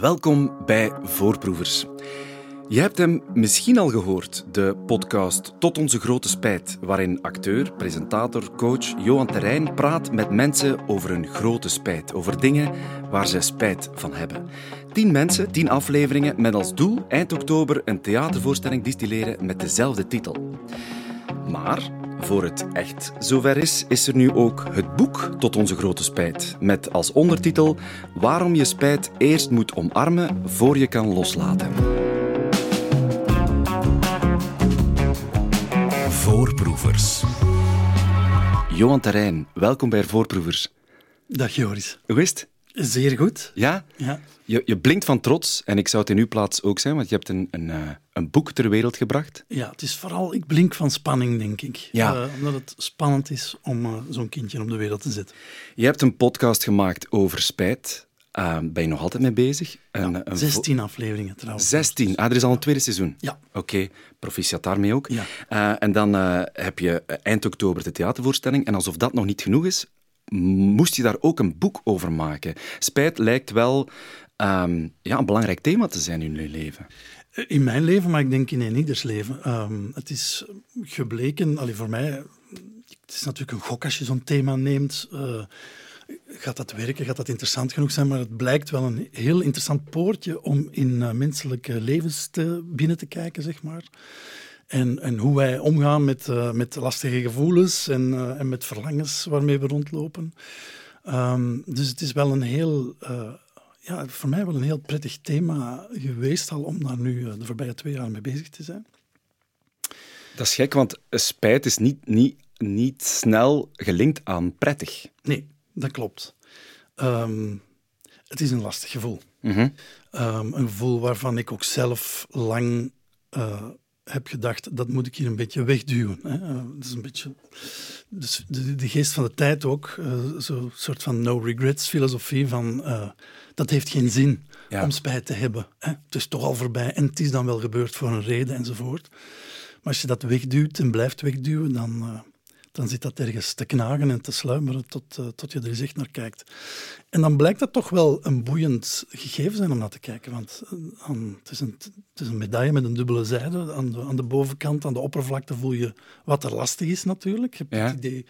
Welkom bij Voorproevers. Je hebt hem misschien al gehoord, de podcast Tot onze grote spijt, waarin acteur, presentator, coach Johan Terrein praat met mensen over hun grote spijt, over dingen waar ze spijt van hebben. Tien mensen, tien afleveringen met als doel eind oktober een theatervoorstelling distilleren met dezelfde titel. Maar voor het echt zover is, is er nu ook het boek Tot onze grote spijt. Met als ondertitel Waarom je spijt eerst moet omarmen voor je kan loslaten. Voorproevers. Johan Terrein, welkom bij Voorproevers. Dag Joris. Hoe is het? Zeer goed. Ja? Ja. Je, je blinkt van trots en ik zou het in uw plaats ook zijn, want je hebt een, een, eh, een boek ter wereld gebracht. ja, het is vooral, ik blink van spanning, denk ik. Ja. Eh, omdat het spannend is om eh, zo'n kindje op de wereld te zetten. Je hebt een podcast gemaakt over spijt. Uh, ben je nog altijd mee bezig? Een, een vo- 16 afleveringen trouwens. 16. Ah, er is al een tweede seizoen. Ja. Oké, proficiat daarmee ook. Ja. En dan heb je eind oktober de theatervoorstelling. En alsof dat nog niet genoeg is, moest je daar ook een boek over maken. Spijt lijkt wel ehm, ja, een belangrijk thema te zijn in je leven. Eh, In mijn leven, maar ik denk in ieders leven. Ehm, het is gebleken, allee, voor mij, het is natuurlijk een gok als je zo'n thema neemt. Eh, gaat dat werken? Gaat dat interessant genoeg zijn? Maar het blijkt wel een heel interessant poortje om in eh, menselijke levens te, binnen te kijken, zeg maar. En, en hoe wij omgaan met, eh, met lastige gevoelens en, eh, en met verlangens waarmee we rondlopen. Ehm, dus het is wel een heel, eh, ja, voor mij wel een heel prettig thema geweest al om daar nu de voorbije twee jaar mee bezig te zijn. Dat is gek, want spijt is niet, niet, niet snel gelinkt aan prettig. Nee, dat klopt. Ehm, het is een lastig gevoel. Mhm. Ehm, een gevoel waarvan ik ook zelf lang heb gedacht, dat moet ik hier een beetje wegduwen. Hè. Eh, dat is een beetje dus de, de geest van de tijd ook, eh, zo'n soort van no regrets filosofie van eh, dat heeft geen zin Ja. om spijt te hebben. Hè. Het is toch al voorbij en het is dan wel gebeurd voor een reden enzovoort. Maar als je dat wegduwt en blijft wegduwen, dan, dan zit dat ergens te knagen en te sluimeren tot, eh, tot je er eens echt naar kijkt. En dan blijkt dat toch wel een boeiend gegeven zijn om naar te kijken. Want eh, aan- het, is een, het is een medaille met een dubbele zijde. Aan de, aan de bovenkant, aan de oppervlakte, voel je wat er lastig is natuurlijk. Je hebt Ja. het idee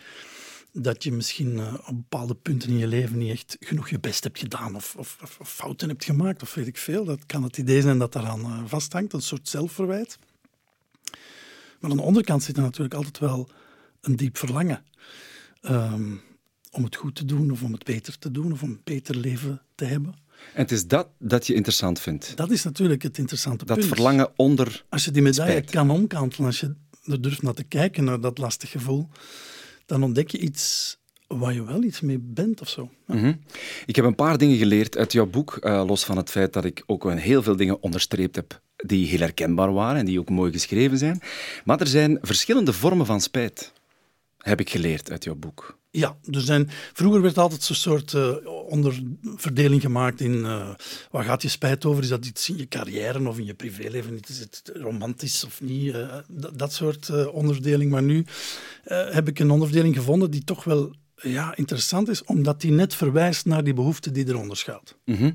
dat je misschien eh, op bepaalde punten in je leven niet echt genoeg je best hebt gedaan of, of, fouten hebt gemaakt of weet ik veel. Dat kan het idee zijn dat daaraan vasthangt, een soort zelfverwijt. Maar aan de onderkant zit er natuurlijk altijd wel een diep verlangen ehm, om het goed te doen of om het beter te doen of om een beter leven te hebben. En het is dat dat je interessant vindt. Dat is natuurlijk het interessante Dat punt. verlangen onder... Als je die medaille Spijt. kan omkantelen, als je er durft naar te kijken, naar dat lastig gevoel, dan ontdek je iets waar je wel iets mee bent of zo. Ja. Mhm. Ik heb een paar dingen geleerd uit jouw boek, eh, los van het feit dat ik ook heel veel dingen onderstreept heb die heel herkenbaar waren en die ook mooi geschreven zijn. Maar er zijn verschillende vormen van spijt, heb ik geleerd uit jouw boek. Ja, er zijn, vroeger werd altijd zo'n soort eh, onderverdeling gemaakt in eh, waar gaat je spijt over? Is dat iets in je carrière of in je privéleven? Is het romantisch of niet? Eh, dat, soort onderverdeling. Maar nu heb ik een onderverdeling gevonden die toch wel ja, interessant is, omdat die net verwijst naar die behoefte die eronder schuilt. Mhm.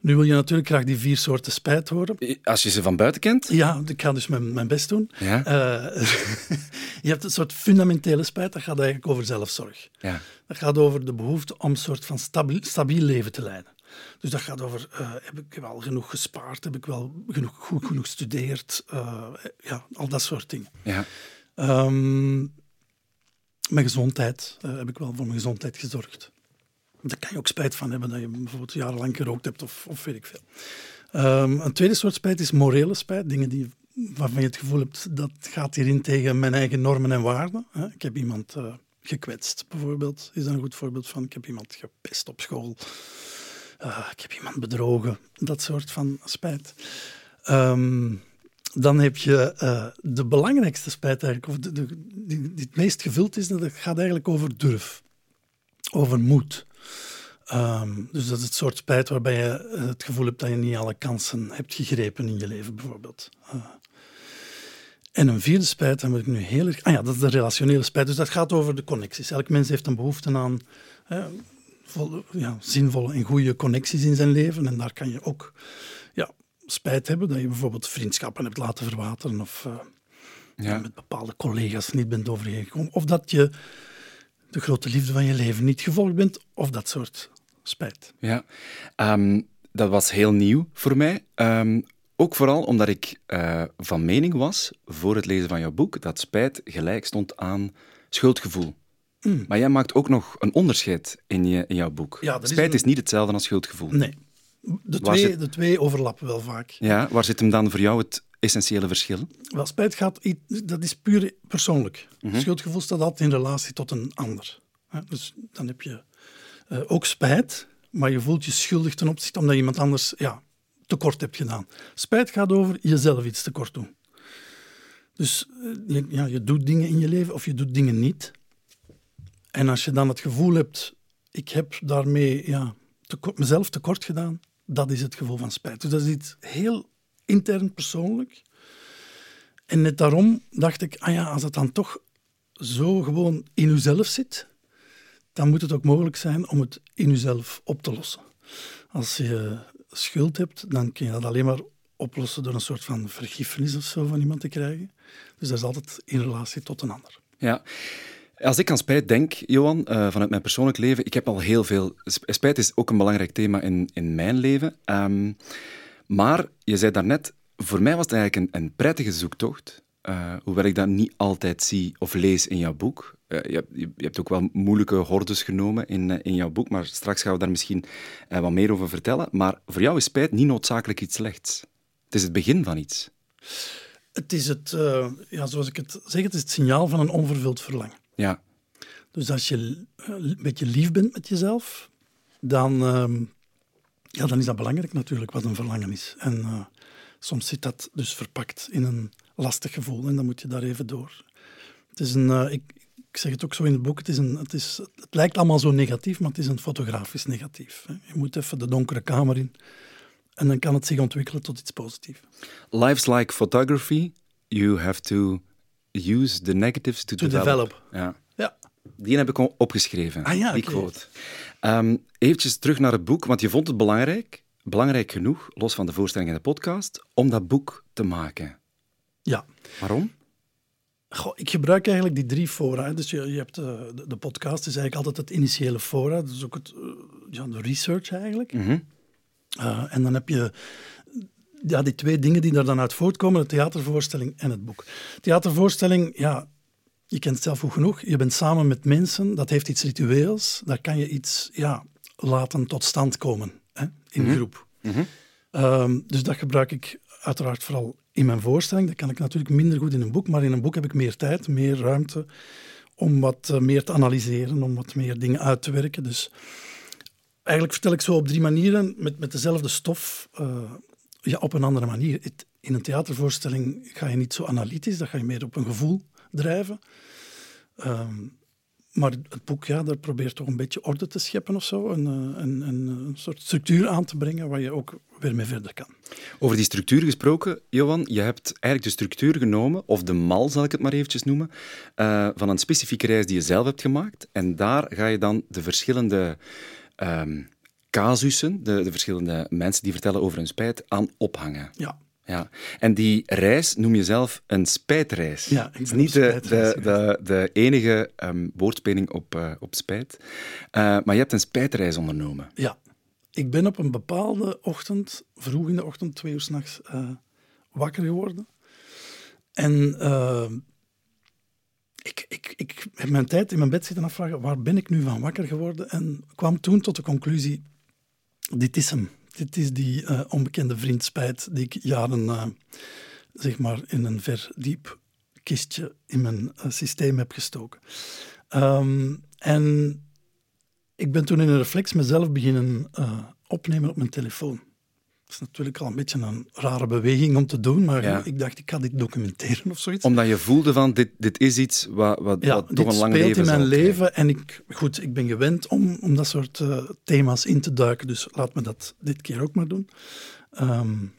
Nu wil je natuurlijk graag die vier soorten spijt horen. Als je ze van buiten kent. Ja, ik ga dus mijn, mijn best doen. Ja. Eh, je hebt een soort fundamentele spijt, dat gaat eigenlijk over zelfzorg. Ja. Dat gaat over de behoefte om een soort van stabiel, stabiel leven te leiden. Dus dat gaat over, eh, heb ik wel genoeg gespaard? Heb ik wel genoeg, goed genoeg gestudeerd? Eh, ja, al dat soort dingen. Ja. Ehm, mijn gezondheid, eh, heb ik wel voor mijn gezondheid gezorgd. Daar kan je ook spijt van hebben dat je bijvoorbeeld jarenlang gerookt hebt of, of weet ik veel. Ehm, een tweede soort spijt is morele spijt. Dingen die, waarvan je het gevoel hebt dat gaat hierin tegen mijn eigen normen en waarden. hè. Ik heb iemand eh, gekwetst, bijvoorbeeld. Is een goed voorbeeld van. Ik heb iemand gepest op school. Eh, ik heb iemand bedrogen. Dat soort van spijt. Ehm, dan heb je eh, de belangrijkste spijt eigenlijk, of de- die, die het meest gevuld is, dat gaat eigenlijk over durf. Over moed. Ehm, dus dat is het soort spijt waarbij je eh, het gevoel hebt dat je niet alle kansen hebt gegrepen in je leven, bijvoorbeeld. Eh, en een vierde spijt, dan moet ik nu heel erg... Ah ja, dat is de relationele spijt. Dus dat gaat over de connecties. Elk mens heeft een behoefte aan... hè, vol, ja, zinvolle en goede connecties in zijn leven. En daar kan je ook ja, spijt hebben dat je bijvoorbeeld vriendschappen hebt laten verwateren of uh, ja. met bepaalde collega's niet bent overeengekomen. Of dat je de grote liefde van je leven niet gevolgd bent, of dat soort spijt. Ja, um, dat was heel nieuw voor mij. Um, ook vooral omdat ik uh, van mening was, voor het lezen van jouw boek, dat spijt gelijk stond aan schuldgevoel. Mm. Maar jij maakt ook nog een onderscheid in, je, in jouw boek. Ja, spijt is, niet hetzelfde als schuldgevoel. Nee. De twee, de twee overlappen wel vaak. Ja, waar zit hem dan voor jou het essentiële verschil? Wel, spijt gaat, dat is puur persoonlijk. Mhm. Schuldgevoel staat altijd in relatie tot een ander. Dus dan heb je uh, ook spijt, maar je voelt je schuldig ten opzichte omdat iemand anders ja, tekort hebt gedaan. Spijt gaat over jezelf iets tekort doen. Dus eh, je, ja, je doet dingen in je leven of je doet dingen niet. En als je dan het gevoel hebt, ik heb daarmee ja, tekort, mezelf tekort gedaan, dat is het gevoel van spijt. Dus dat is iets heel intern persoonlijk. En net daarom dacht ik, ah ja, als het dan toch zo gewoon in uzelf zit, dan moet het ook mogelijk zijn om het in uzelf op te lossen. Als je schuld hebt, dan kun je dat alleen maar oplossen door een soort van vergiffenis of zo van iemand te krijgen. Dus dat is altijd in relatie tot een ander. Ja. Als ik aan spijt denk, Johan, uh, vanuit mijn persoonlijk leven, ik heb al heel veel... Spijt is ook een belangrijk thema in, in mijn leven. Um, maar je zei daarnet, voor mij was het eigenlijk een, een prettige zoektocht. Uh, hoewel ik dat niet altijd zie of lees in jouw boek. Uh, je, je, hebt ook wel moeilijke hordes genomen in, uh, in jouw boek, maar straks gaan we daar misschien wat meer over vertellen. Maar voor jou is spijt niet noodzakelijk iets slechts. Het is het begin van iets. Het is het, ja, zoals ik het zeg, het is het signaal van een onvervuld verlangen. Ja. Dus als je een beetje lief bent met jezelf, dan, ehm, ja, dan is dat belangrijk natuurlijk wat een verlangen is. En soms zit dat dus verpakt in een lastig gevoel en dan moet je daar even door. Het is een, uh, ik, ik, zeg het ook zo in het boek, het, is een, het, is, het lijkt allemaal zo negatief, maar het is een fotografisch negatief. Hè. Je moet even de donkere kamer in en dan kan het zich ontwikkelen tot iets positiefs. Life's like photography. You have to use the negatives to, to develop. develop. Ja. ja. Die heb ik opgeschreven, ah, ja, die quote. Um, eventjes terug naar het boek, want je vond het belangrijk, belangrijk genoeg, los van de voorstelling en de podcast, om dat boek te maken. Ja. Waarom? Goh, ik gebruik eigenlijk die drie fora. Dus je, je hebt uh, de, de, podcast is eigenlijk altijd het initiële fora. Dus ook het, uh, ja, de research eigenlijk. Mm -hmm. uh, en dan heb je ja, die twee dingen die er dan uit voortkomen, de theatervoorstelling en het boek. Theatervoorstelling, ja, je kent het zelf goed genoeg. Je bent samen met mensen, dat heeft iets ritueels. Daar kan je iets ja, laten tot stand komen hè, in mm -hmm. groep. Mm -hmm. um, dus dat gebruik ik uiteraard vooral in mijn voorstelling. Dat kan ik natuurlijk minder goed in een boek, maar in een boek heb ik meer tijd, meer ruimte om wat uh, meer te analyseren, om wat meer dingen uit te werken. Dus eigenlijk vertel ik zo op drie manieren met, met dezelfde stof, uh, ja, op een andere manier. In een theatervoorstelling ga je niet zo analytisch, dan ga je meer op een gevoel drijven. Um, maar het boek, ja, daar probeert toch een beetje orde te scheppen of zo. Een, een, een, een, soort structuur aan te brengen waar je ook weer mee verder kan. Over die structuur gesproken, Johan, je hebt eigenlijk de structuur genomen, of de mal zal ik het maar eventjes noemen, uh, van een specifieke reis die je zelf hebt gemaakt. En daar ga je dan de verschillende um, casussen, de, de verschillende mensen die vertellen over hun spijt, aan ophangen. Ja. Ja, en die reis noem je zelf een spijtreis. Ja, het is niet de, de, de, de, enige um, woordspeling op, uh, op spijt, uh, maar je hebt een spijtreis ondernomen. Ja, ik ben op een bepaalde ochtend, vroeg in de ochtend, twee uur s'nachts, uh, wakker geworden. En ik, ik, ik heb mijn tijd in mijn bed zitten afvragen, waar ben ik nu van wakker geworden? En kwam toen tot de conclusie, dit is hem dit is die uh, onbekende vriend spijt die ik jaren uh, zeg maar in een verdiep kistje in mijn uh, systeem heb gestoken. Um, en ik ben toen in een reflex mezelf beginnen opnemen op mijn telefoon. Is natuurlijk al een beetje een rare beweging om te doen, maar ja. ik dacht, ik ga dit documenteren of zoiets. Omdat je voelde van, dit, dit is iets wat, wat, ja, wat toch een lang leven in mijn leven en ik, goed, ik ben gewend om, om dat soort uh, thema's in te duiken, dus laat me dat dit keer ook maar doen. Um,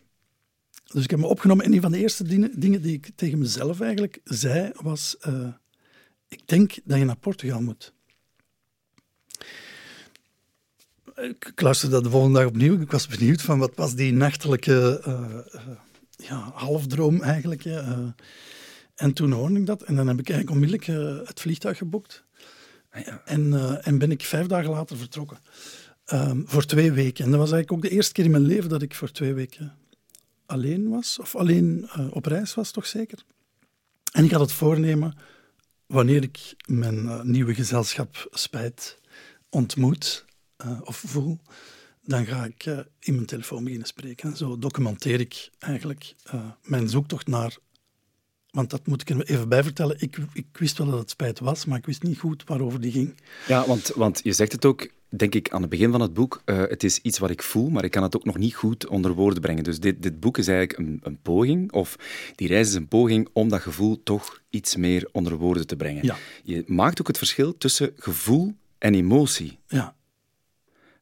dus ik heb me opgenomen en een van de eerste dingen, dingen die ik tegen mezelf eigenlijk zei, was, uh, ik denk dat je naar Portugal moet. Ik luisterde dat de volgende dag opnieuw. Ik was benieuwd van wat was die nachtelijke uh, ja, halfdroom eigenlijk. en toen hoorde ik dat en dan heb ik eigenlijk onmiddellijk het vliegtuig geboekt. Ah, ja. En, en ben ik vijf dagen later vertrokken. Ehm, voor twee weken. En dat was eigenlijk ook de eerste keer in mijn leven dat ik voor twee weken alleen was. Of alleen op reis was, toch zeker. En ik had het voornemen, wanneer ik mijn nieuwe gezelschap spijt ontmoet uh, of voel, dan ga ik uh, in mijn telefoon beginnen spreken. Zo documenteer ik eigenlijk uh, mijn zoektocht naar. Want dat moet ik er even bij vertellen. Ik, ik wist wel dat het spijt was, maar ik wist niet goed waarover die ging. Ja, want, want je zegt het ook, denk ik, aan het begin van het boek. het is iets wat ik voel, maar ik kan het ook nog niet goed onder woorden brengen. Dus dit, dit boek is eigenlijk een, een poging, of die reis is een poging om dat gevoel toch iets meer onder woorden te brengen. Ja. Je maakt ook het verschil tussen gevoel en emotie. Ja.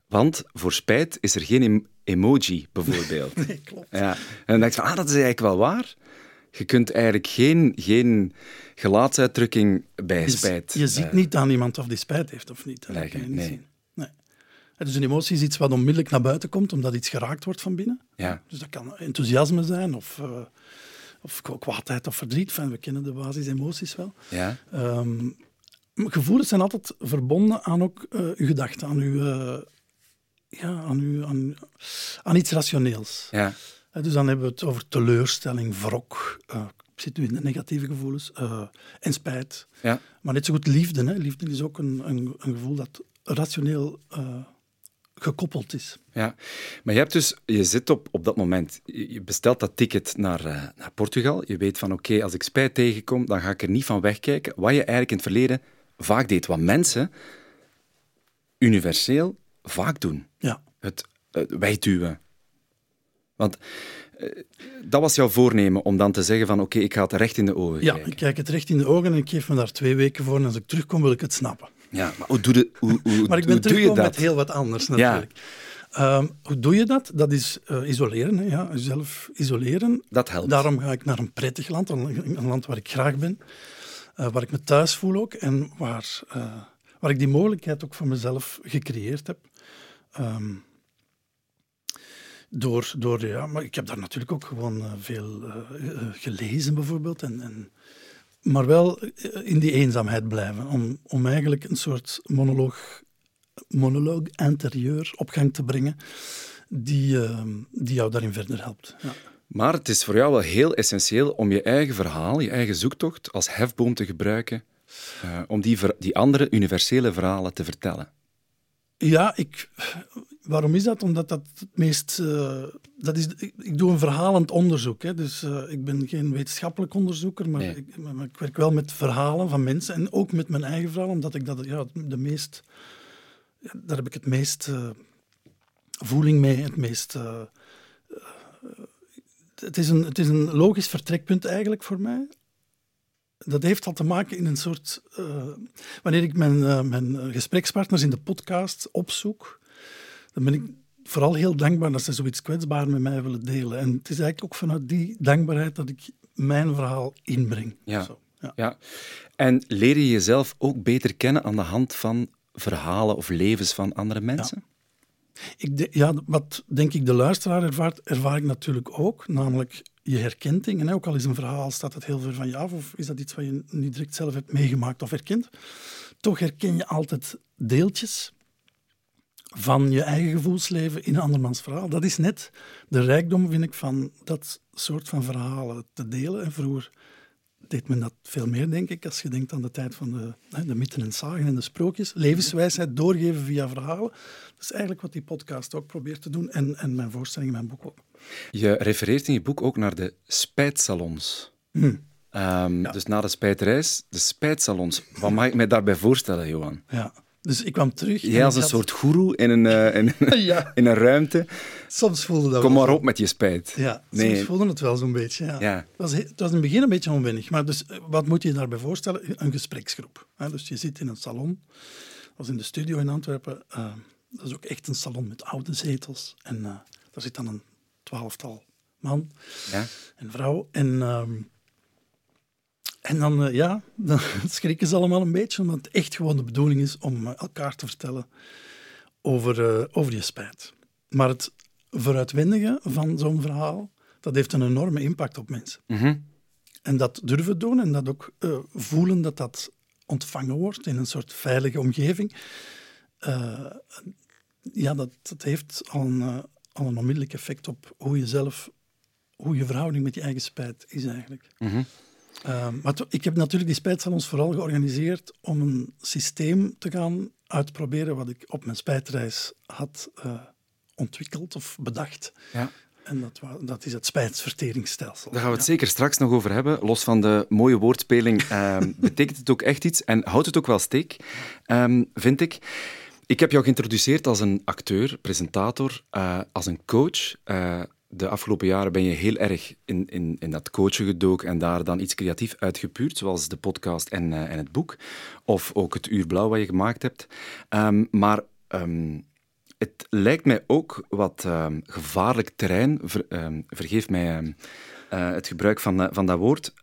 Want voor spijt is er geen emoji, bijvoorbeeld. nee, klopt. Ja. En dan denk je van, ah, dat is eigenlijk wel waar. Je kunt eigenlijk geen, geen gelaatsuitdrukking bij spijt... Je, ziet niet aan iemand of die spijt heeft of niet. Dat kan je niet nee. zien. Nee. Dus een emotie is iets wat onmiddellijk naar buiten komt, omdat iets geraakt wordt van binnen. Ja. Dus dat kan enthousiasme zijn, of, uh, of kwaadheid of verdriet. we kennen de basisemoties wel. Ja. Um, gevoelens zijn altijd verbonden aan ook uh, uw gedachten, aan uw... Uh, ja, aan, u, aan, aan iets rationeels. Ja. dus dan hebben we het over teleurstelling, wrok, uh, zit nu in de negatieve gevoelens, uh, en spijt. Ja. Maar net zo goed liefde. Hè. Liefde is ook een, een, een gevoel dat rationeel uh, gekoppeld is. Ja, maar je hebt dus, je zit op, op dat moment, je bestelt dat ticket naar, uh, naar Portugal. Je weet van oké, als ik spijt tegenkom, dan ga ik er niet van wegkijken. Wat je eigenlijk in het verleden vaak deed. Wat mensen universeel vaak doen. Ja. Het uh, wegduwen. Want uh, dat was jouw voornemen om dan te zeggen van oké, ik ga het recht in de ogen ja, kijken. ik kijk het recht in de ogen en ik geef me daar twee weken voor en als ik terugkom wil ik het snappen. Ja, maar hoe doe, de, hoe, hoe, maar ik ben dat? met heel wat anders natuurlijk. Ja. Um, hoe doe je dat? Dat is uh, isoleren, hè? Ja, jezelf isoleren. Dat helpt. Daarom ga ik naar een prettig land, een, een land waar ik graag ben, uh, waar ik me thuis voel ook en waar, uh, waar ik die mogelijkheid ook voor mezelf gecreëerd heb. Um, door, door, ja, maar ik heb daar natuurlijk ook gewoon uh, veel uh, gelezen bijvoorbeeld. En, en, maar wel in die eenzaamheid blijven. Om, om eigenlijk een soort monoloog, monoloog interieur op gang te brengen. Die, uh, die jou daarin verder helpt. Ja. Maar het is voor jou wel heel essentieel om je eigen verhaal, je eigen zoektocht als hefboom te gebruiken. Om die, die andere universele verhalen te vertellen. Ja, ik, waarom is dat? Omdat dat het meest. Uh, dat is, ik, ik, doe een verhalend onderzoek. Hè, dus uh, ik ben geen wetenschappelijk onderzoeker, maar, nee. ik, maar, ik, werk wel met verhalen van mensen en ook met mijn eigen verhaal, omdat ik dat ja, de meest. Ja, daar heb ik het meest uh, voeling mee, het meest. het, is een, het is een logisch vertrekpunt eigenlijk voor mij dat heeft al te maken in een soort. Uh, wanneer ik mijn, uh, mijn gesprekspartners in de podcast opzoek, dan ben ik vooral heel dankbaar dat ze zoiets kwetsbaar met mij willen delen. En het is eigenlijk ook vanuit die dankbaarheid dat ik mijn verhaal inbreng. Ja. Zo, ja. ja. En leer je jezelf ook beter kennen aan de hand van verhalen of levens van andere mensen? Ja. Ik de, ja, wat denk ik de luisteraar ervaart, ervaar ik natuurlijk ook. Namelijk, je herkent dingen. Ook al is een verhaal, staat het heel ver van je af. Of is dat iets wat je niet direct zelf hebt meegemaakt of herkent. Toch herken je altijd deeltjes van je eigen gevoelsleven in een andermans verhaal. Dat is net de rijkdom, vind ik, van dat soort van verhalen te delen. En vroeger deed men dat veel meer, denk ik, als je denkt aan de tijd van de, de mythen en sagen en de sprookjes. Levenswijsheid doorgeven via verhalen. Dat is eigenlijk wat die podcast ook probeert te doen en, en mijn voorstelling in mijn boek ook. Je refereert in je boek ook naar de spijtsalons. Hm. Um, Ja. Dus na de spijtreis, de spijtsalons. Wat mag ik mij daarbij voorstellen, Johan? Ja. Dus ik kwam terug. Jij als een had- soort goeroe in een, eh, in, Ja, in een ruimte. soms voelde dat Kom wel maar op met je spijt. Ja, Nee. soms voelde het wel zo'n beetje. Ja. Ja. Het, was, he- het was in het begin een beetje onwennig. Maar dus, eh, wat moet je je daarbij voorstellen? Een gespreksgroep. Dus je zit in een salon. Dat was in de studio in Antwerpen. eh, dat is ook echt een salon met oude zetels. En daar zit dan een twaalftal man Ja? en vrouw. En, ehm, en dan, eh, ja, dan schrikken ze allemaal een beetje, omdat het echt gewoon de bedoeling is om eh, elkaar te vertellen over, uh, over je spijt. Maar het vooruitwendigen van zo'n verhaal, dat heeft een enorme impact op mensen. Mm En dat durven doen en dat ook uh, voelen dat dat ontvangen wordt in een soort veilige omgeving. Uh, ja, dat, dat heeft al een, al een onmiddellijk effect op hoe je zelf, hoe je verhouding met je eigen spijt is eigenlijk. Mm maar ik heb natuurlijk die spijtsalons vooral georganiseerd om een systeem te gaan uitproberen wat ik op mijn spijtreis had uh, ontwikkeld of bedacht. Ja. En dat, dat, is het spijtsverteringsstelsel. Daar gaan we het zeker straks nog over hebben. Los van de mooie woordspeling, um, betekent het ook echt iets en houdt het ook wel steek, um, vind ik. Ik heb jou geïntroduceerd als een acteur, presentator, uh, als een coach. Uh, de afgelopen jaren ben je heel erg in, in, in dat coachen gedoken en daar dan iets creatief uitgepuurd, zoals de podcast en, uh, en het boek. Of ook het uur blauw wat je gemaakt hebt. Um, maar um, het lijkt mij ook wat um, gevaarlijk terrein, ver, vergeef mij uh, het gebruik van, uh, van dat woord,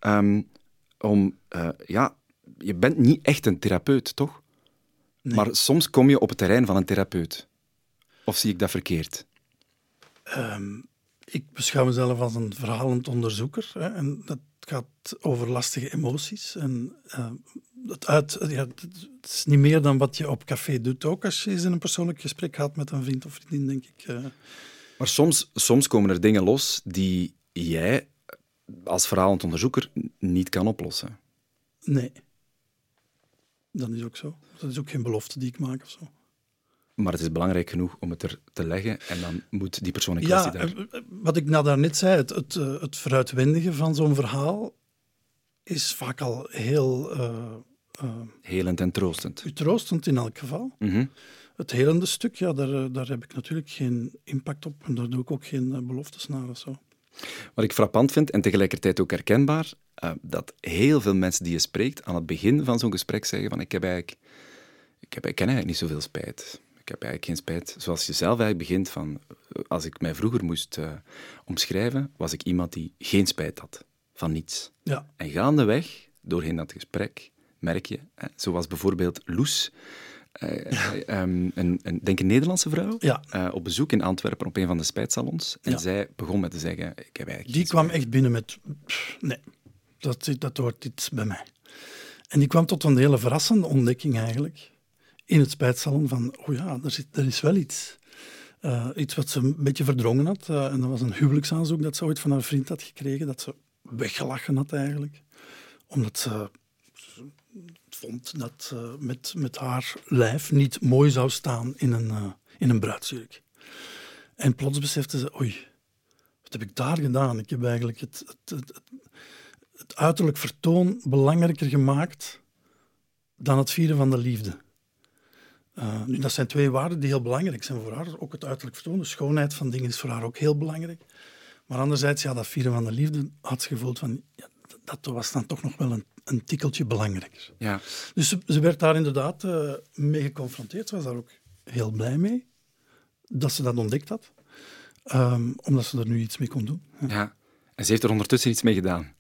om, ja, je bent niet echt een therapeut, toch? Nee. Maar soms kom je op het terrein van een therapeut. Of zie ik dat verkeerd? Um, ik beschouw mezelf als een verhalend onderzoeker. Hè, en dat gaat over lastige emoties. En uh, het, uit, ja, het is niet meer dan wat je op café doet ook als je eens in een persoonlijk gesprek gaat met een vriend of vriendin, denk ik. Uh. Maar soms, soms komen er dingen los die jij als verhalend onderzoeker niet kan oplossen. Nee. Dat is ook zo. Dat is ook geen belofte die ik maak of zo. Maar het is belangrijk genoeg om het er te leggen en dan moet die persoon in kwestie ja, daar... Wat ik nou daarnet zei, het, het, het vooruitwendigen van zo'n verhaal is vaak al heel... Uh, uh, helend en troostend. Troostend in elk geval. Mm -hmm. Het helende stuk, ja, daar, daar heb ik natuurlijk geen impact op en daar doe ik ook geen beloftes naar of zo. Wat ik frappant vind en tegelijkertijd ook herkenbaar, dat heel veel mensen die je spreekt aan het begin van zo'n gesprek zeggen van ik heb eigenlijk... Ik, heb, ik ken eigenlijk niet zoveel spijt ik heb eigenlijk geen spijt. Zoals je zelf eigenlijk begint van, als ik mij vroeger moest uh, omschrijven, was ik iemand die geen spijt had van niets. Ja. En gaandeweg, doorheen dat gesprek, merk je, hè, zoals bijvoorbeeld Loes, uh, ja. um, een, een, denk een Nederlandse vrouw, ja. uh, op bezoek in Antwerpen op een van de spijtsalons. En ja. zij begon met te zeggen, ik heb eigenlijk Die kwam echt binnen met, pff, nee, dat, dat hoort iets bij mij. En die kwam tot een hele verrassende ontdekking eigenlijk in het spijtsalon van, oh ja, er, zit, er is wel iets. Uh, iets wat ze een beetje verdrongen had. Uh, en dat was een huwelijksaanzoek dat ze ooit van haar vriend had gekregen, dat ze weggelachen had eigenlijk. Omdat ze vond dat uh, met, met haar lijf niet mooi zou staan in een, in een bruidsjurk. En plots besefte ze, oei, wat heb ik daar gedaan? Ik heb eigenlijk het, het, het, het uiterlijk vertoon belangrijker gemaakt dan het vieren van de liefde. Uh, nu, dat zijn twee waarden die heel belangrijk zijn voor haar. Ook het uiterlijk vertoon, de schoonheid van dingen is voor haar ook heel belangrijk. Maar anderzijds, ja, dat vieren van de liefde had ze gevoeld van, ja, dat was dan toch nog wel een, een tikkeltje belangrijker. Ja. Dus ze, ze werd daar inderdaad uh, mee geconfronteerd. Ze was daar ook heel blij mee dat ze dat ontdekt had. Um, omdat ze er nu iets mee kon doen. Ja. ja. En ze heeft er ondertussen iets mee gedaan.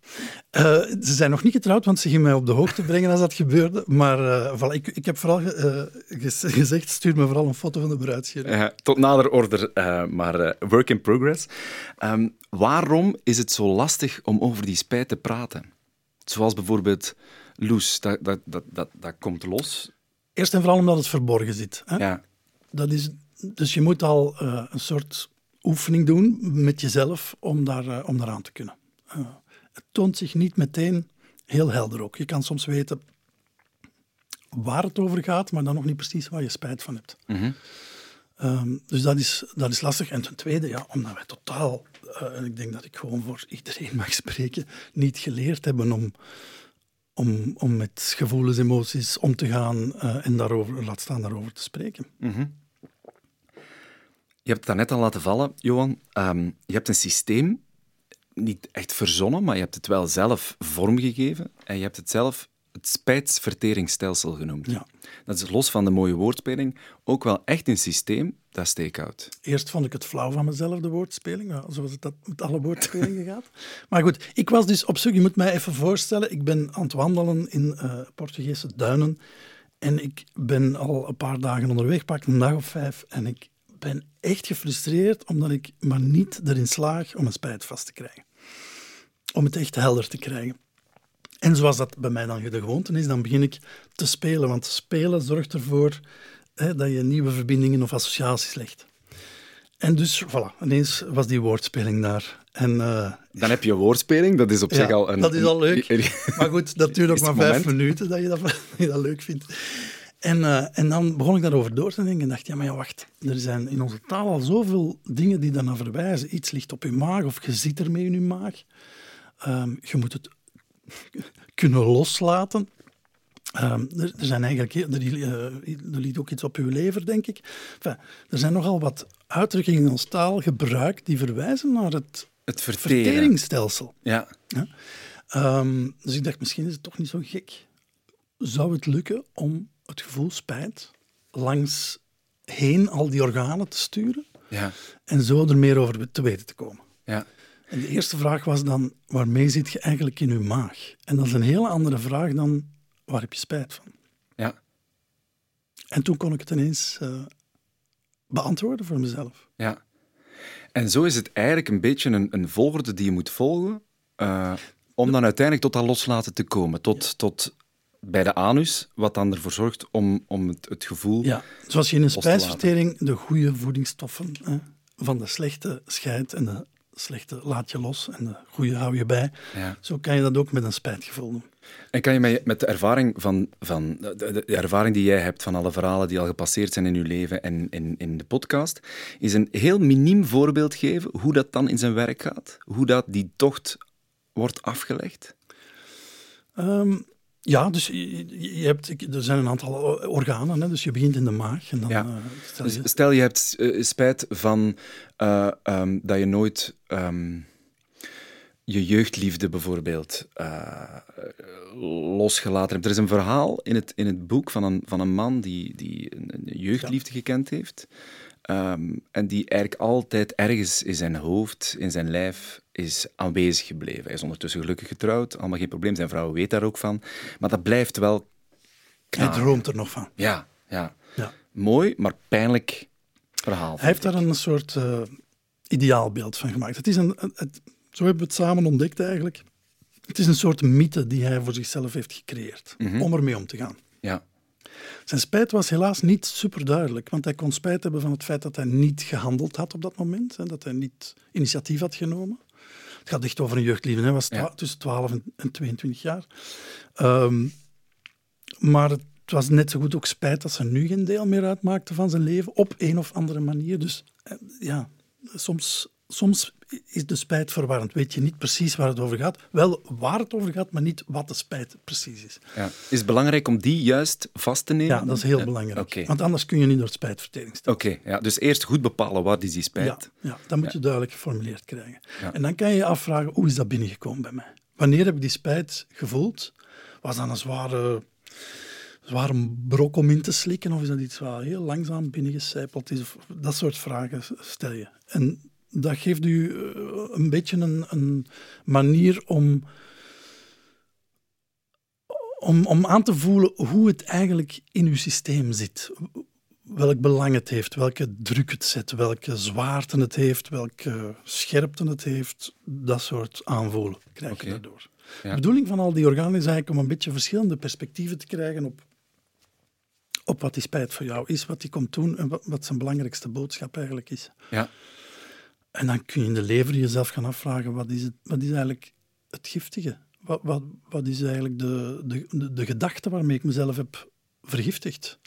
Uh, ze zijn nog niet getrouwd, want ze ging mij op de hoogte brengen als dat gebeurde. Maar uh, voilà, ik, ik heb vooral uh, gezegd, stuur me vooral een foto van de bruidsjurk. tot nader order, maar work in progress. Um, waarom is het zo lastig om over die spijt te praten? Zoals bijvoorbeeld Loes, dat, dat, dat, dat, dat komt los. Eerst en vooral omdat het verborgen zit. Hè? Ja. Dat is, dus je moet al een soort oefening doen met jezelf om, daar, uh, om daaraan te kunnen. Uh, het toont zich niet meteen heel helder ook. Je kan soms weten waar het over gaat, maar dan nog niet precies waar je spijt van hebt. Mm -hmm. um, dus dat is, dat is lastig. En ten tweede, ja, omdat wij totaal, uh, en ik denk dat ik gewoon voor iedereen mag spreken, niet geleerd hebben om, om, om met gevoelens, emoties om te gaan en daarover, laat staan daarover te spreken. Mm -hmm. Je hebt het daarnet al laten vallen, Johan. Um, je hebt een systeem, niet echt verzonnen, maar je hebt het wel zelf vormgegeven. En je hebt het zelf het spijtsverteringsstelsel genoemd. Ja. Dat is los van de mooie woordspeling ook wel echt een systeem dat steekhoudt. Eerst vond ik het flauw van mezelf, de woordspeling, nou, zoals het dat met alle woordspelingen gaat. Maar goed, ik was dus op zoek, je moet mij even voorstellen, ik ben aan het wandelen in uh, Portugese duinen En ik ben al een paar dagen onderweg, pak een dag of vijf. En ik ben echt gefrustreerd omdat ik maar niet erin slaag om een spijt vast te krijgen. Om het echt helder te krijgen. En zoals dat bij mij dan de gewoonte is, dan begin ik te spelen. Want spelen zorgt ervoor hè, dat je nieuwe verbindingen of associaties legt. En dus, voilà, ineens was die woordspeling daar. En, uh, dan heb je woordspeling, dat is op zich al een... dat is al leuk. maar goed, dat duurt ook maar vijf minuten dat je dat, dat, je dat leuk vindt. En, uh, en dan begon ik daarover door te denken en dacht, ja, maar ja, wacht. Er zijn in onze taal al zoveel dingen die daarnaar verwijzen. Iets ligt op je maag of je zit ermee in je maag. Um, je moet het kunnen loslaten. Um, er, er, zijn eigenlijk, er, uh, er ligt ook iets op uw lever, denk ik. Enfin, er zijn nogal wat uitdrukkingen in ons taal gebruikt die verwijzen naar het, het verteringsstelsel. Ja. ja? Um, dus ik dacht, misschien is het toch niet zo gek. Zou het lukken om het gevoel spijt langs heen al die organen te sturen ja. en zo er meer over te weten te komen? Ja. En de eerste vraag was dan, waarmee zit je eigenlijk in je maag? En dat is een hele andere vraag dan, waar heb je spijt van? Ja. En toen kon ik het ineens uh, beantwoorden voor mezelf. Ja. En zo is het eigenlijk een beetje een, een volgorde die je moet volgen, uh, om dan uiteindelijk tot dat loslaten te komen. Tot, ja. tot bij de anus, wat dan ervoor zorgt om, om het, het gevoel. Ja, zoals je in een spijsvertering de goede voedingsstoffen hè, van de slechte scheidt en de slechte laat je los en de goede hou je bij. Ja. Zo kan je dat ook met een spijtgevoel doen. En kan je met, met de ervaring van, van de, ervaring die jij hebt van alle verhalen die al gepasseerd zijn in je leven en in, in de podcast, is een heel miniem voorbeeld geven hoe dat dan in zijn werk gaat? Hoe dat die tocht wordt afgelegd? Um, ja, dus je, je, hebt, er zijn een aantal organen, hè, dus je begint in de maag. En dan, ja. uh, stel, je... Dus stel je hebt uh, spijt van uh, um, dat je nooit um, je jeugdliefde bijvoorbeeld losgelaten hebt. Er is een verhaal in het, in het boek van een, van een man die, die een, een jeugdliefde ja. gekend heeft. Um, en die eigenlijk altijd ergens in zijn hoofd, in zijn lijf, is aanwezig gebleven. Hij is ondertussen gelukkig getrouwd, allemaal geen probleem. Zijn vrouw weet daar ook van. Maar dat blijft wel... Hij droomt er nog van. Ja, ja, ja. Mooi, maar pijnlijk verhaal. Hij heeft daar een soort uh, ideaalbeeld van gemaakt. Het is een, het, zo hebben we het samen ontdekt eigenlijk. Het is een soort mythe die hij voor zichzelf heeft gecreëerd. Mhm. Mm -hmm. Om ermee om te gaan. Ja. Zijn spijt was helaas niet super duidelijk, want hij kon spijt hebben van het feit dat hij niet gehandeld had op dat moment, hè, dat hij niet initiatief had genomen. Het gaat echt over een jeugdliefde, hij was Ja. tussen 12 en, en 22 jaar. Um, maar het was net zo goed ook spijt dat ze nu geen deel meer uitmaakte van zijn leven, op een of andere manier. Dus eh, ja, soms, soms is de spijt verwarrend. Weet je niet precies waar het over gaat. Wel waar het over gaat, maar niet wat de spijt precies is. Ja. Is het belangrijk om die juist vast te nemen? Ja, dat is heel Ja, belangrijk. Want anders kun je niet door spijtvertering staan. Oké, ja. dus eerst goed bepalen wat is die spijt. Ja, ja, dat moet je duidelijk geformuleerd krijgen. Ja. En dan kan je je afvragen, hoe is dat binnengekomen bij mij? Wanneer heb ik die spijt gevoeld? Was dat een zware, zware brok om in te slikken? Of is dat iets wat heel langzaam binnengecijpeld is? Of dat soort vragen stel je. En dat geeft u uh, een beetje een, een manier om, om, om aan te voelen hoe het eigenlijk in uw systeem zit. Welk belang het heeft, welke druk het zet, welke zwaarte het heeft, welke scherpte het heeft. Dat soort aanvoelen krijg je daardoor. Ja. De bedoeling van al die organen is eigenlijk om een beetje verschillende perspectieven te krijgen op, op wat die spijt voor jou is, wat die komt doen en wat, wat zijn belangrijkste boodschap eigenlijk is. Ja. En dan kun je in de lever jezelf gaan afvragen, wat is, het, wat is eigenlijk het giftige? Wat, wat, wat is eigenlijk de, de, de, de gedachte waarmee ik mezelf heb vergiftigd?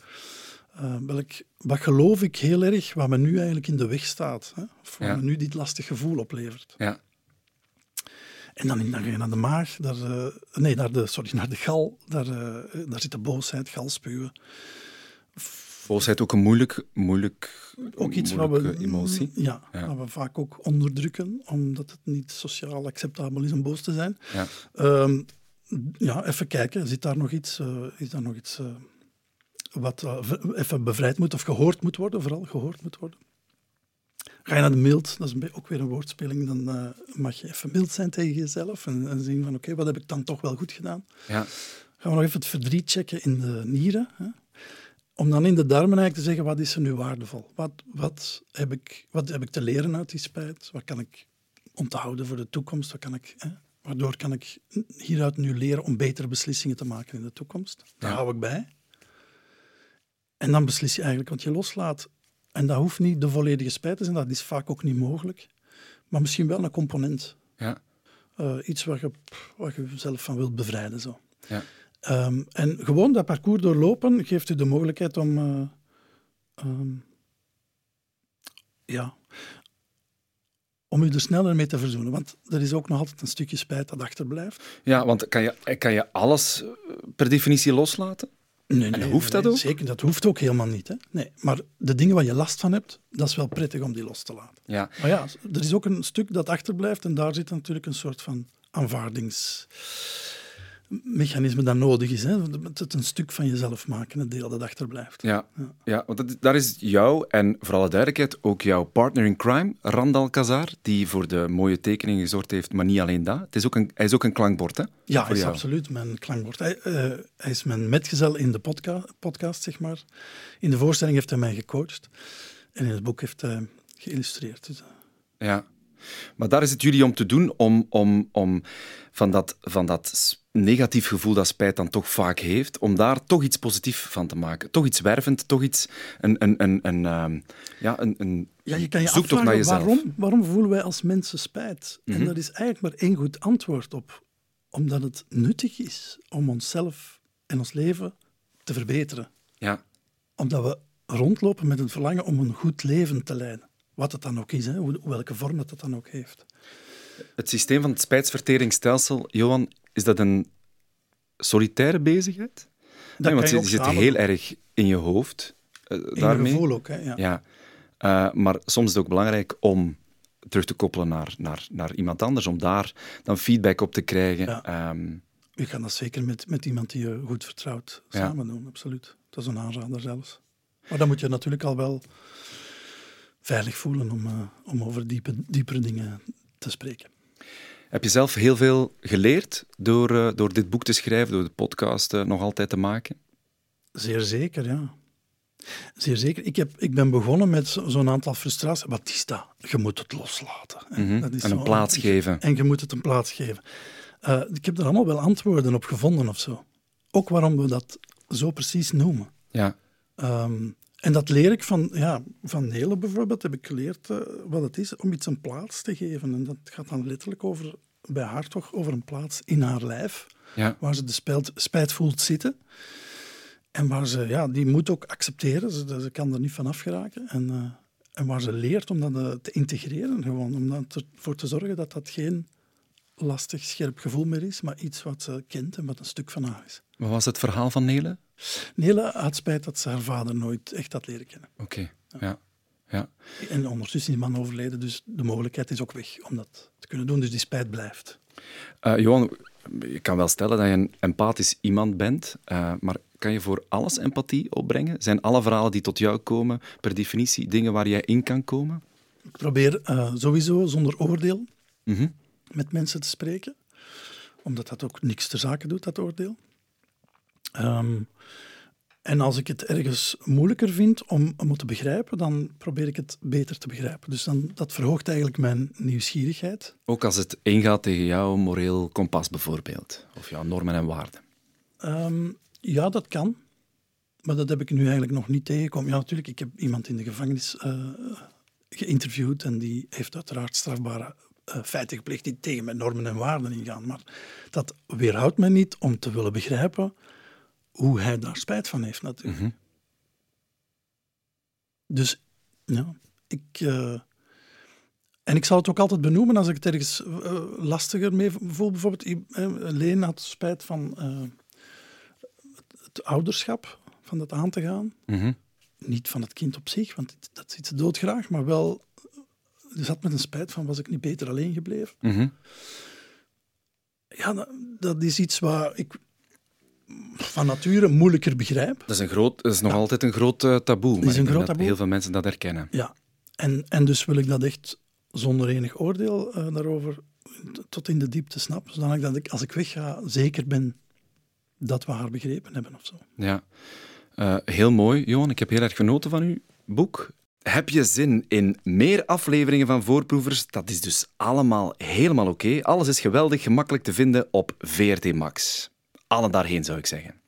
Uh, welk, wat geloof ik heel erg, wat me nu eigenlijk in de weg staat? Hè? Of wat Ja. me nu dit lastig gevoel oplevert? Ja. En dan, dan ga je naar de maag, daar, uh, nee, naar de, sorry, naar de gal, daar, uh, daar zit de boosheid, galspuwen. Boosheid ook een moeilijk, moeilijk, Ook iets wat we, emotie. Ja, Ja. wat we vaak ook onderdrukken, omdat het niet sociaal acceptabel is om boos te zijn. Ja. Um, ja, even kijken, zit daar nog iets, uh, is daar nog iets uh, wat uh, even bevrijd moet of gehoord moet worden, vooral gehoord moet worden? Ga je naar de mild, dat is ook weer een woordspeling, dan mag je even mild zijn tegen jezelf en, en zien van oké, okay, wat heb ik dan toch wel goed gedaan? Ja. Gaan we nog even het verdriet checken in de nieren. Hè? Om dan in de darmen eigenlijk te zeggen, wat is er nu waardevol? Wat, wat, heb ik, wat heb ik te leren uit die spijt? Wat kan ik onthouden voor de toekomst? Wat kan ik, hè? Waardoor kan ik hieruit nu leren om betere beslissingen te maken in de toekomst? Daar hou ik bij. En dan beslis je eigenlijk wat je loslaat. En dat hoeft niet de volledige spijt te zijn, dat is vaak ook niet mogelijk. Maar misschien wel een component. Ja. Uh, iets waar je, waar je zelf van wilt bevrijden. Zo. Ja. Um, en gewoon dat parcours doorlopen geeft u de mogelijkheid om. Uh, um, ja. Om u er sneller mee te verzoenen. Want er is ook nog altijd een stukje spijt dat achterblijft. Ja, want kan je, kan je alles per definitie loslaten? Nee, nee, en hoeft dat ook? Zeker, dat hoeft ook helemaal niet. Hè? Nee, maar de dingen waar je last van hebt, dat is wel prettig om die los te laten. Ja. Maar ja, er is ook een stuk dat achterblijft en daar zit natuurlijk een soort van aanvaardings mechanisme dat nodig is. Hè? Het een stuk van jezelf maken, het deel dat achterblijft. Ja, ja. ja want dat, daar is jou en voor alle duidelijkheid ook jouw partner in crime, Randal Kazar, die voor de mooie tekeningen gezorgd heeft, maar niet alleen dat. Het is ook een, hij is ook een klankbord, hè? Ja, hij is absoluut mijn klankbord. Hij, uh, hij, is mijn metgezel in de podca podcast, zeg maar. In de voorstelling heeft hij mij gecoacht en in het boek heeft hij geïllustreerd. Dus, uh. Ja. Maar daar is het jullie om te doen om, om, om van, dat, van dat negatief gevoel dat spijt dan toch vaak heeft, om daar toch iets positiefs van te maken. Toch iets wervend, toch iets, een, een, een, een, uh, ja, een, een ja, je kan je zoektocht naar jezelf. Waarom, waarom voelen wij als mensen spijt? En mhm. daar is eigenlijk maar één goed antwoord op. Omdat het nuttig is om onszelf en ons leven te verbeteren. Ja. Omdat we rondlopen met het verlangen om een goed leven te leiden. Wat het dan ook is, hè, welke vorm dat het dan ook heeft. Het systeem van het spijtsverteringsstelsel, Johan, is dat een solitaire bezigheid? Dat nee, want je zit heel erg in je hoofd uh, daarmee. je gevoel ook, hè? Ja. ja. Uh, maar soms is het ook belangrijk om terug te koppelen naar, naar, naar iemand anders, om daar dan feedback op te krijgen. Ja. Um, je kan dat zeker met, met iemand die je goed vertrouwt samen doen, absoluut. Dat is een aanrader zelfs. Maar dan moet je natuurlijk al wel veilig voelen om, uh, om over diepe, diepere dingen te spreken. Heb je zelf heel veel geleerd door, uh, door dit boek te schrijven, door de podcast uh, nog altijd te maken? Zeer zeker, ja. Zeer zeker. Ik, heb, ik ben begonnen met zo'n aantal frustraties. Wat is dat? Je moet het loslaten. Mm -hmm. dat is en een plaats geven. En je moet het een plaats geven. Uh, ik heb er allemaal wel antwoorden op gevonden of zo. Ook waarom we dat zo precies noemen. Ja. Um, en dat leer ik van, ja, van Nele bijvoorbeeld, heb ik geleerd uh, wat het is om iets een plaats te geven. En dat gaat dan letterlijk over, bij haar toch, over een plaats in haar lijf, ja. waar ze de spijt, spijt voelt zitten. En waar ze, ja, die moet ook accepteren, ze, ze kan er niet van afgeraken. En, uh, en waar ze leert om dat uh, te integreren, gewoon, om ervoor te zorgen dat dat geen lastig, scherp gevoel meer is, maar iets wat ze kent en wat een stuk van haar is. Wat was het verhaal van Nele? Nele had spijt dat ze haar vader nooit echt had leren kennen. Oké, ja. ja. En ondertussen is die man overleden, dus de mogelijkheid is ook weg om dat te kunnen doen. Dus die spijt blijft. Uh, Johan, je kan wel stellen dat je een empathisch iemand bent, uh, maar kan je voor alles empathie opbrengen? Zijn alle verhalen die tot jou komen per definitie dingen waar jij in kan komen? Ik probeer uh, sowieso zonder oordeel mm -hmm. met mensen te spreken, omdat dat ook niks ter zake doet, dat oordeel. Um, en als ik het ergens moeilijker vind om, om het te begrijpen, dan probeer ik het beter te begrijpen. Dus dan, dat verhoogt eigenlijk mijn nieuwsgierigheid. Ook als het ingaat tegen jouw moreel kompas bijvoorbeeld, of jouw normen en waarden? Um, ja, dat kan. Maar dat heb ik nu eigenlijk nog niet tegengekomen. Ja, natuurlijk, ik heb iemand in de gevangenis uh, geïnterviewd en die heeft uiteraard strafbare uh, feiten gepleegd die tegen mijn normen en waarden ingaan. Maar dat weerhoudt mij niet om te willen begrijpen hoe hij daar spijt van heeft natuurlijk. Mhm. Dus ja, ik... Uh, en ik zal het ook altijd benoemen als ik het ergens uh, lastiger mee voel. Bijvoorbeeld, uh, Leen had spijt van het ouderschap, van dat aan te gaan. Mhm. Niet van het kind op zich, want dat ziet ze doodgraag, maar wel... Ze zat met een spijt van, was ik niet beter alleen gebleven? Mhm. Ja, dat, dat, is iets waar ik van nature moeilijker begrijp. Dat is, een groot, dat is nog altijd een groot uh, taboe. is een groot taboe. heel veel mensen dat herkennen. Ja, en, en dus wil ik dat echt zonder enig oordeel uh, daarover tot in de diepte snappen, zodat ik, als ik wegga zeker ben dat we haar begrepen hebben of zo. Ja. Uh, heel mooi, Johan. Ik heb heel erg genoten van uw boek. Heb je zin in meer afleveringen van Voorproevers? Dat is dus allemaal helemaal oké. Alles is geweldig gemakkelijk te vinden op VRT Max. Allen daarheen zou ik zeggen.